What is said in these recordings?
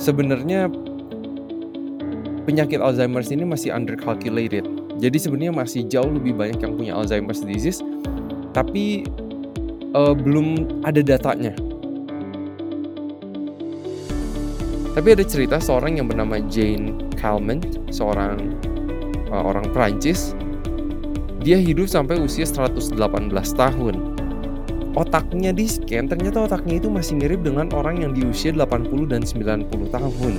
sebenarnya penyakit Alzheimer ini masih undercalculated. Jadi sebenarnya masih jauh lebih banyak yang punya Alzheimer's disease, tapi uh, belum ada datanya. Tapi ada cerita seorang yang bernama Jane Calment, seorang uh, orang Prancis. Dia hidup sampai usia 118 tahun. Otaknya di scan, ternyata otaknya itu masih mirip dengan orang yang di usia 80 dan 90 tahun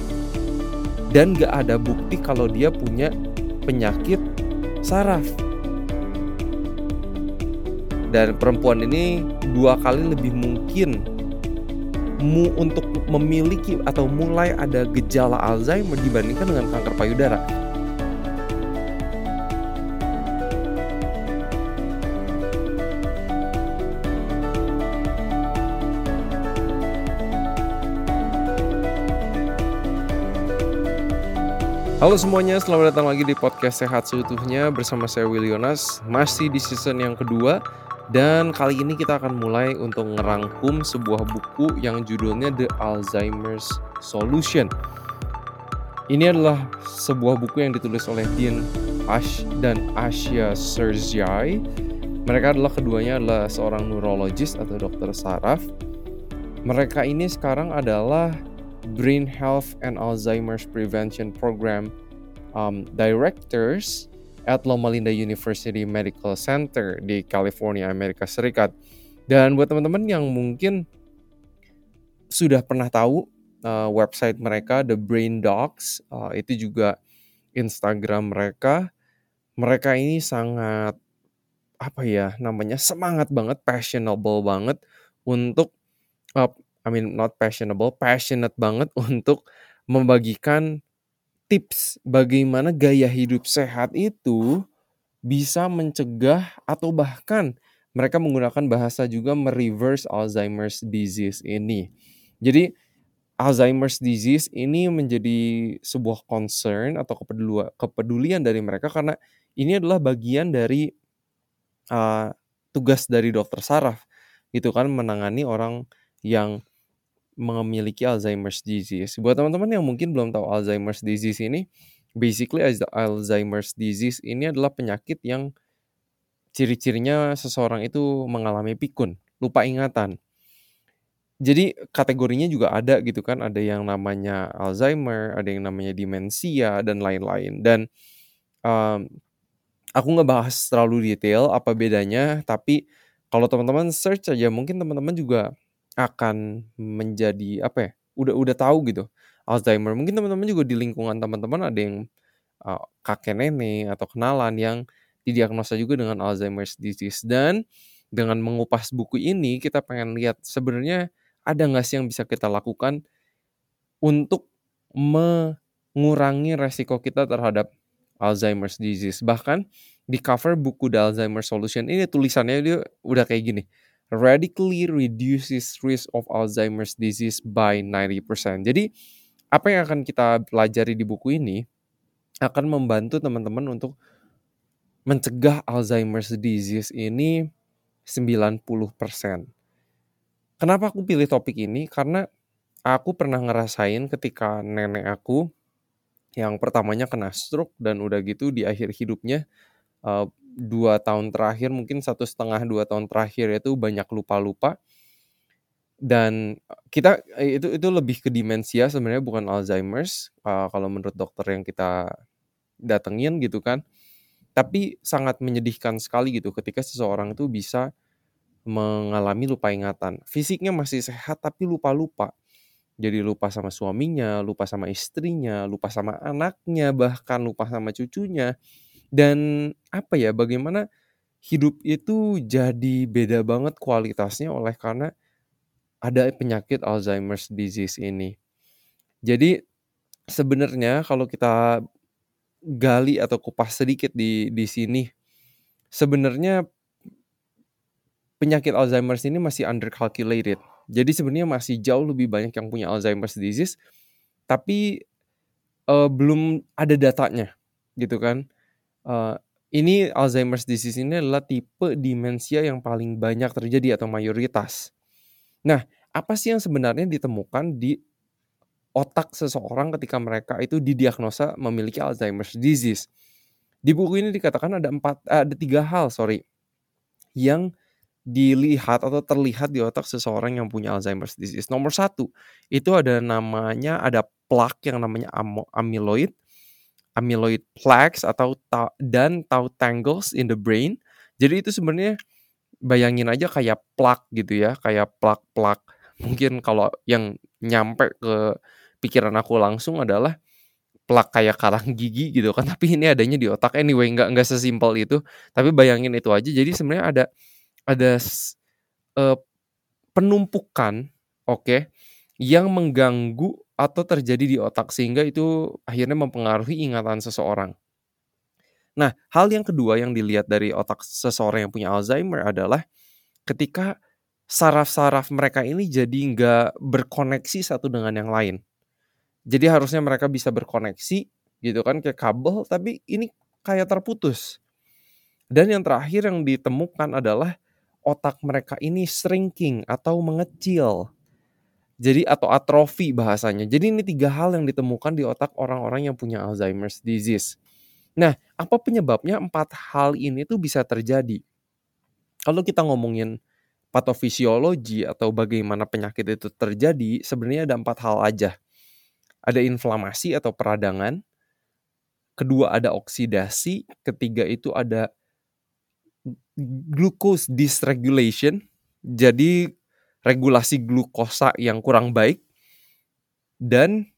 dan gak ada bukti kalau dia punya penyakit saraf. Dan perempuan ini dua kali lebih mungkin mu untuk memiliki atau mulai ada gejala Alzheimer dibandingkan dengan kanker payudara. Halo semuanya, selamat datang lagi di podcast Sehat Seutuhnya bersama saya Will Masih di season yang kedua Dan kali ini kita akan mulai untuk ngerangkum sebuah buku yang judulnya The Alzheimer's Solution. Ini adalah sebuah buku yang ditulis oleh Dean Ash dan Asia Sergiai Mereka adalah keduanya adalah seorang neurologis atau dokter saraf. Mereka ini sekarang adalah Brain Health and Alzheimer's Prevention Program um, Directors at Loma Linda University Medical Center di California, Amerika Serikat. Dan buat teman-teman yang mungkin sudah pernah tahu uh, website mereka The Brain Docs, uh, itu juga Instagram mereka. Mereka ini sangat apa ya namanya semangat banget, passionable banget untuk uh, I mean not fashionable, passionate banget untuk membagikan tips bagaimana gaya hidup sehat itu bisa mencegah atau bahkan mereka menggunakan bahasa juga mereverse Alzheimer's disease ini. Jadi Alzheimer's disease ini menjadi sebuah concern atau kepedulian dari mereka karena ini adalah bagian dari uh, tugas dari dokter saraf gitu kan menangani orang yang memiliki Alzheimer's disease. Buat teman-teman yang mungkin belum tahu Alzheimer's disease ini, basically Alzheimer's disease ini adalah penyakit yang ciri-cirinya seseorang itu mengalami pikun, lupa ingatan. Jadi kategorinya juga ada gitu kan, ada yang namanya Alzheimer, ada yang namanya demensia dan lain-lain. Dan um, aku nggak bahas terlalu detail apa bedanya, tapi kalau teman-teman search aja mungkin teman-teman juga akan menjadi apa ya, udah udah tahu gitu Alzheimer. Mungkin teman-teman juga di lingkungan teman-teman ada yang, uh, kakek nenek atau kenalan yang didiagnosa juga dengan Alzheimer's disease dan dengan mengupas buku ini kita pengen lihat sebenarnya ada nggak sih yang bisa kita lakukan untuk mengurangi resiko kita terhadap Alzheimer's disease. Bahkan di cover buku The Alzheimer Solution ini tulisannya dia udah kayak gini radically reduces risk of Alzheimer's disease by 90%. Jadi, apa yang akan kita pelajari di buku ini akan membantu teman-teman untuk mencegah Alzheimer's disease ini 90%. Kenapa aku pilih topik ini? Karena aku pernah ngerasain ketika nenek aku yang pertamanya kena stroke dan udah gitu di akhir hidupnya uh, dua tahun terakhir mungkin satu setengah dua tahun terakhir itu banyak lupa-lupa. Dan kita itu itu lebih ke demensia sebenarnya bukan Alzheimer's uh, kalau menurut dokter yang kita datengin gitu kan. Tapi sangat menyedihkan sekali gitu ketika seseorang itu bisa mengalami lupa ingatan. Fisiknya masih sehat tapi lupa-lupa. Jadi lupa sama suaminya lupa sama istrinya lupa sama anaknya bahkan lupa sama cucunya dan apa ya, bagaimana hidup itu jadi beda banget kualitasnya oleh karena ada penyakit Alzheimer's disease ini. Jadi sebenarnya kalau kita gali atau kupas sedikit di di sini, sebenarnya penyakit Alzheimer's ini masih undercalculated. Jadi sebenarnya masih jauh lebih banyak yang punya Alzheimer's disease, tapi uh, belum ada datanya, gitu kan? Uh, ini Alzheimer's disease ini adalah tipe demensia yang paling banyak terjadi atau mayoritas. Nah, apa sih yang sebenarnya ditemukan di otak seseorang ketika mereka itu didiagnosa memiliki Alzheimer's disease. Di buku ini dikatakan ada empat, eh, ada tiga hal, sorry, yang dilihat atau terlihat di otak seseorang yang punya Alzheimer's disease. Nomor satu, itu ada namanya, ada plaque yang namanya amyloid, amyloid plaques atau ta dan tau tangles in the brain. Jadi itu sebenarnya bayangin aja kayak plaque gitu ya, kayak plak-plak. Mungkin kalau yang nyampe ke pikiran aku langsung adalah plak kayak karang gigi gitu kan, tapi ini adanya di otak anyway, nggak nggak sesimpel itu. Tapi bayangin itu aja, jadi sebenarnya ada ada uh, penumpukan, oke, okay, yang mengganggu atau terjadi di otak sehingga itu akhirnya mempengaruhi ingatan seseorang. Nah, hal yang kedua yang dilihat dari otak seseorang yang punya Alzheimer adalah ketika saraf-saraf mereka ini jadi nggak berkoneksi satu dengan yang lain. Jadi harusnya mereka bisa berkoneksi gitu kan kayak kabel, tapi ini kayak terputus. Dan yang terakhir yang ditemukan adalah otak mereka ini shrinking atau mengecil. Jadi atau atrofi bahasanya. Jadi ini tiga hal yang ditemukan di otak orang-orang yang punya Alzheimer's disease. Nah, apa penyebabnya empat hal ini tuh bisa terjadi? Kalau kita ngomongin patofisiologi atau bagaimana penyakit itu terjadi, sebenarnya ada empat hal aja. Ada inflamasi atau peradangan, kedua ada oksidasi, ketiga itu ada glucose dysregulation, jadi regulasi glukosa yang kurang baik, dan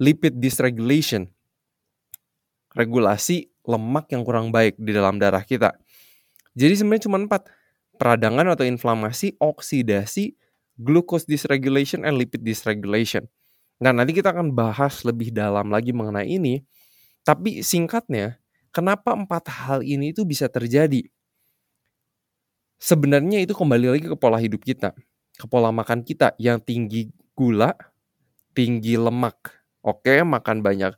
lipid dysregulation, regulasi lemak yang kurang baik di dalam darah kita. Jadi sebenarnya cuma empat, peradangan atau inflamasi, oksidasi, glucose dysregulation, and lipid dysregulation. Nah nanti kita akan bahas lebih dalam lagi mengenai ini, tapi singkatnya, kenapa empat hal ini itu bisa terjadi? Sebenarnya itu kembali lagi ke pola hidup kita, ke pola makan kita yang tinggi gula, tinggi lemak. Oke, makan banyak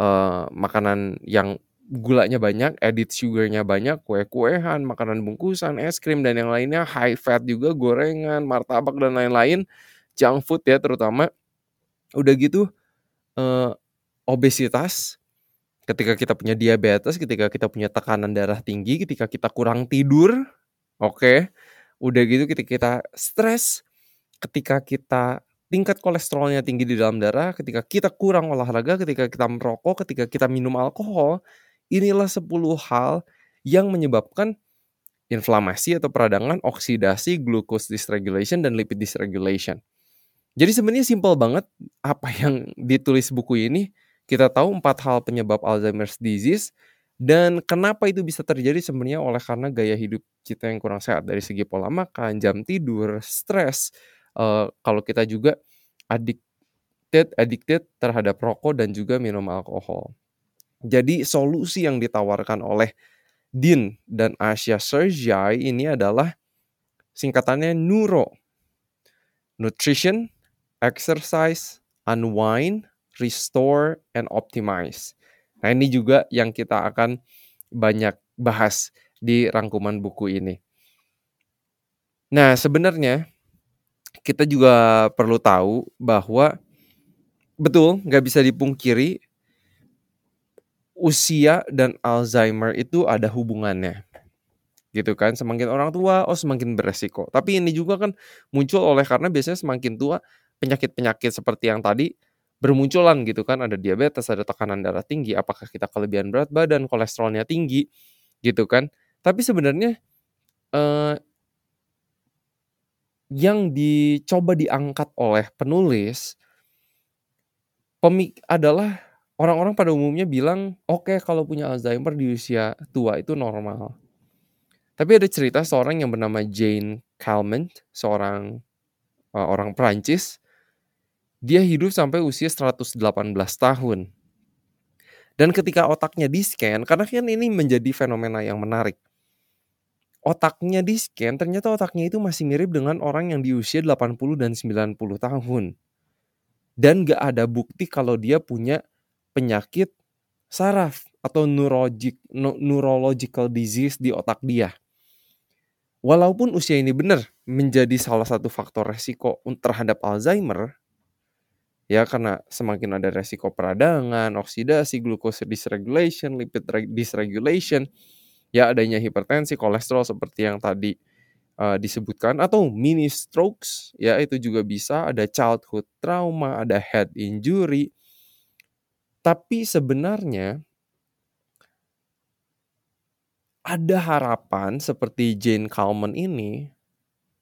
uh, makanan yang gulanya banyak, edit sugarnya banyak, kue-kuehan, makanan bungkusan, es krim dan yang lainnya, high fat juga, gorengan, martabak dan lain-lain, junk food ya terutama. Udah gitu uh, obesitas, ketika kita punya diabetes, ketika kita punya tekanan darah tinggi, ketika kita kurang tidur, Oke. Udah gitu ketika kita stres, ketika kita tingkat kolesterolnya tinggi di dalam darah, ketika kita kurang olahraga, ketika kita merokok, ketika kita minum alkohol, inilah 10 hal yang menyebabkan inflamasi atau peradangan, oksidasi, glucose dysregulation, dan lipid dysregulation. Jadi sebenarnya simpel banget apa yang ditulis buku ini. Kita tahu empat hal penyebab Alzheimer's disease dan kenapa itu bisa terjadi sebenarnya oleh karena gaya hidup kita yang kurang sehat dari segi pola makan, jam tidur, stres. Uh, kalau kita juga addicted, addicted terhadap rokok dan juga minum alkohol. Jadi solusi yang ditawarkan oleh Dean dan Asia Sergey ini adalah singkatannya Neuro. Nutrition, exercise, unwind, restore, and optimize. Nah, ini juga yang kita akan banyak bahas di rangkuman buku ini. Nah, sebenarnya kita juga perlu tahu bahwa betul nggak bisa dipungkiri usia dan Alzheimer itu ada hubungannya gitu kan semakin orang tua oh semakin beresiko tapi ini juga kan muncul oleh karena biasanya semakin tua penyakit-penyakit seperti yang tadi bermunculan gitu kan ada diabetes, ada tekanan darah tinggi, apakah kita kelebihan berat badan, kolesterolnya tinggi gitu kan. Tapi sebenarnya eh, yang dicoba diangkat oleh penulis pemik adalah orang-orang pada umumnya bilang oke okay, kalau punya Alzheimer di usia tua itu normal. Tapi ada cerita seorang yang bernama Jane Calment, seorang uh, orang Perancis dia hidup sampai usia 118 tahun. Dan ketika otaknya di-scan, karena kan ini menjadi fenomena yang menarik. Otaknya di-scan, ternyata otaknya itu masih mirip dengan orang yang di usia 80 dan 90 tahun. Dan gak ada bukti kalau dia punya penyakit saraf atau neurologic, neurological disease di otak dia. Walaupun usia ini benar menjadi salah satu faktor resiko terhadap Alzheimer, Ya karena semakin ada resiko peradangan, oksidasi, glucose dysregulation, lipid dysregulation, ya adanya hipertensi, kolesterol seperti yang tadi uh, disebutkan atau mini strokes ya itu juga bisa ada childhood trauma, ada head injury. Tapi sebenarnya ada harapan seperti Jane Kalman ini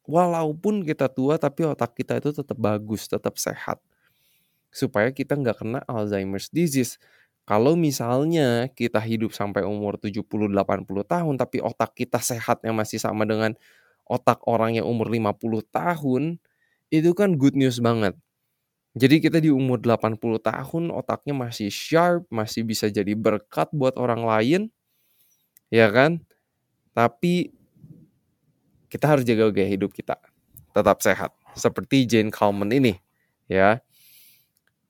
walaupun kita tua tapi otak kita itu tetap bagus, tetap sehat supaya kita nggak kena Alzheimer's disease. Kalau misalnya kita hidup sampai umur 70-80 tahun tapi otak kita sehatnya masih sama dengan otak orang yang umur 50 tahun, itu kan good news banget. Jadi kita di umur 80 tahun otaknya masih sharp, masih bisa jadi berkat buat orang lain. Ya kan? Tapi kita harus jaga gaya hidup kita. Tetap sehat. Seperti Jane Kalman ini. Ya.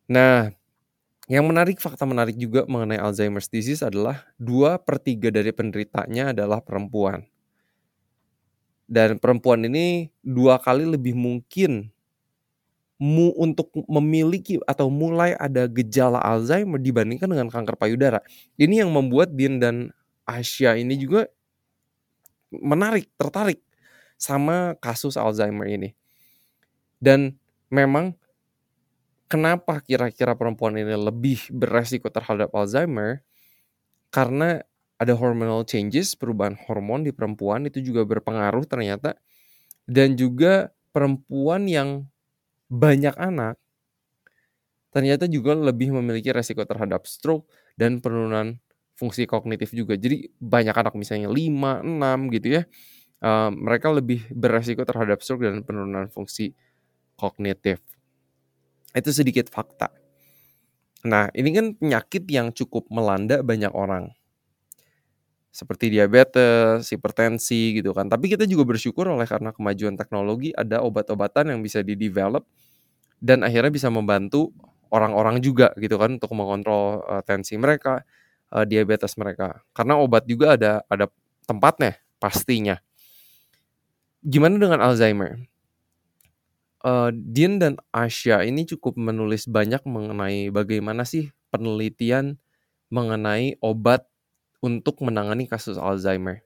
Nah, yang menarik, fakta menarik juga mengenai Alzheimer's disease adalah dua per 3 dari penderitanya adalah perempuan. Dan perempuan ini dua kali lebih mungkin mu untuk memiliki atau mulai ada gejala Alzheimer dibandingkan dengan kanker payudara. Ini yang membuat Dean dan Asia ini juga menarik, tertarik sama kasus Alzheimer ini. Dan memang Kenapa kira-kira perempuan ini lebih beresiko terhadap Alzheimer? Karena ada hormonal changes, perubahan hormon di perempuan itu juga berpengaruh ternyata. Dan juga perempuan yang banyak anak ternyata juga lebih memiliki resiko terhadap stroke dan penurunan fungsi kognitif juga. Jadi banyak anak misalnya 5, 6 gitu ya. Uh, mereka lebih beresiko terhadap stroke dan penurunan fungsi kognitif. Itu sedikit fakta. Nah, ini kan penyakit yang cukup melanda banyak orang. Seperti diabetes, hipertensi gitu kan. Tapi kita juga bersyukur oleh karena kemajuan teknologi ada obat-obatan yang bisa di-develop dan akhirnya bisa membantu orang-orang juga gitu kan untuk mengontrol uh, tensi mereka, uh, diabetes mereka. Karena obat juga ada ada tempatnya pastinya. Gimana dengan Alzheimer? Uh, Dean dan Asia ini cukup menulis banyak mengenai bagaimana sih penelitian mengenai obat untuk menangani kasus Alzheimer.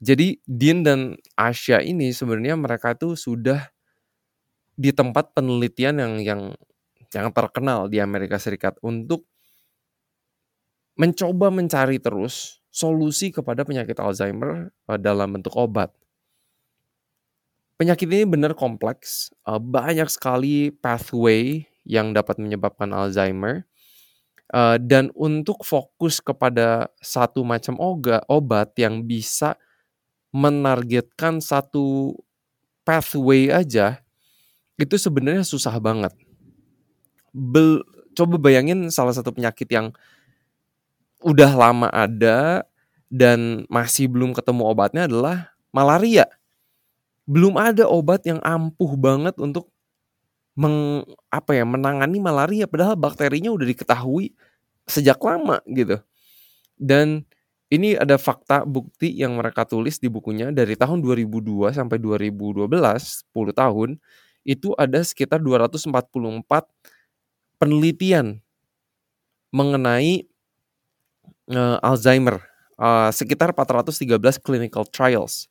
Jadi Dean dan Asia ini sebenarnya mereka tuh sudah di tempat penelitian yang yang yang terkenal di Amerika Serikat untuk mencoba mencari terus solusi kepada penyakit Alzheimer uh, dalam bentuk obat. Penyakit ini benar kompleks, uh, banyak sekali pathway yang dapat menyebabkan Alzheimer, uh, dan untuk fokus kepada satu macam oga obat yang bisa menargetkan satu pathway aja, itu sebenarnya susah banget. Bel coba bayangin salah satu penyakit yang udah lama ada dan masih belum ketemu obatnya adalah malaria belum ada obat yang ampuh banget untuk meng, apa ya menangani malaria padahal bakterinya udah diketahui sejak lama gitu. Dan ini ada fakta bukti yang mereka tulis di bukunya dari tahun 2002 sampai 2012, 10 tahun, itu ada sekitar 244 penelitian mengenai uh, Alzheimer, uh, sekitar 413 clinical trials.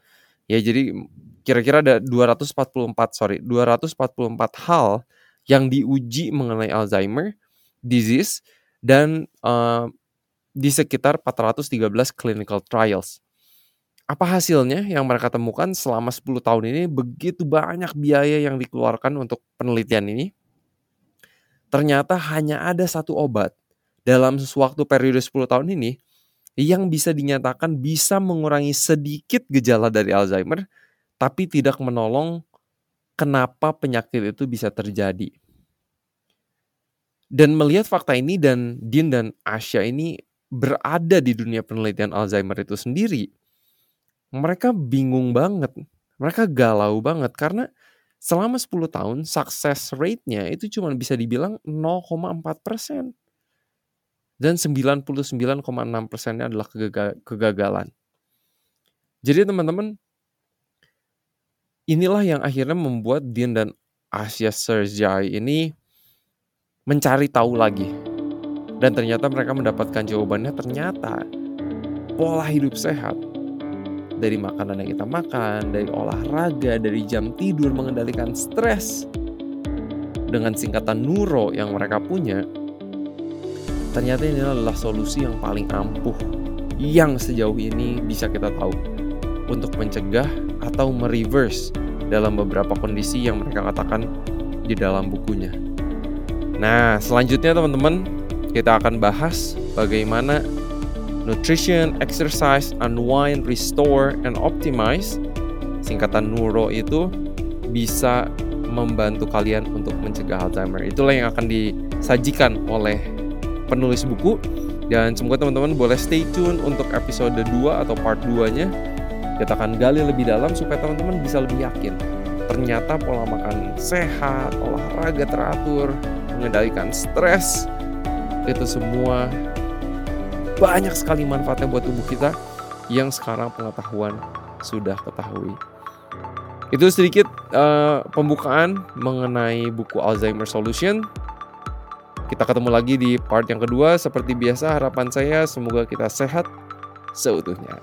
Ya jadi kira-kira ada 244 sorry 244 hal yang diuji mengenai Alzheimer disease dan uh, di sekitar 413 clinical trials. Apa hasilnya yang mereka temukan selama 10 tahun ini begitu banyak biaya yang dikeluarkan untuk penelitian ini? Ternyata hanya ada satu obat dalam waktu periode 10 tahun ini yang bisa dinyatakan bisa mengurangi sedikit gejala dari Alzheimer tapi tidak menolong kenapa penyakit itu bisa terjadi. Dan melihat fakta ini dan Dean dan Asia ini berada di dunia penelitian Alzheimer itu sendiri, mereka bingung banget. Mereka galau banget karena selama 10 tahun success rate-nya itu cuma bisa dibilang 0,4 persen. Dan 99,6 persennya adalah kegagalan. Jadi teman-teman, inilah yang akhirnya membuat Dean dan Asia Sergei ini mencari tahu lagi. Dan ternyata mereka mendapatkan jawabannya ternyata pola hidup sehat dari makanan yang kita makan, dari olahraga, dari jam tidur, mengendalikan stres dengan singkatan Nuro yang mereka punya, ternyata ini adalah solusi yang paling ampuh yang sejauh ini bisa kita tahu untuk mencegah atau mereverse dalam beberapa kondisi yang mereka katakan di dalam bukunya. Nah, selanjutnya teman-teman, kita akan bahas bagaimana nutrition, exercise, unwind, restore, and optimize, singkatan NURO itu bisa membantu kalian untuk mencegah Alzheimer. Itulah yang akan disajikan oleh penulis buku dan semoga teman-teman boleh stay tune untuk episode 2 atau part 2-nya. Kita akan gali lebih dalam supaya teman-teman bisa lebih yakin. Ternyata pola makan sehat, olahraga teratur, mengendalikan stres, itu semua banyak sekali manfaatnya buat tubuh kita yang sekarang pengetahuan sudah ketahui. Itu sedikit uh, pembukaan mengenai buku Alzheimer Solution. Kita ketemu lagi di part yang kedua. Seperti biasa, harapan saya semoga kita sehat seutuhnya.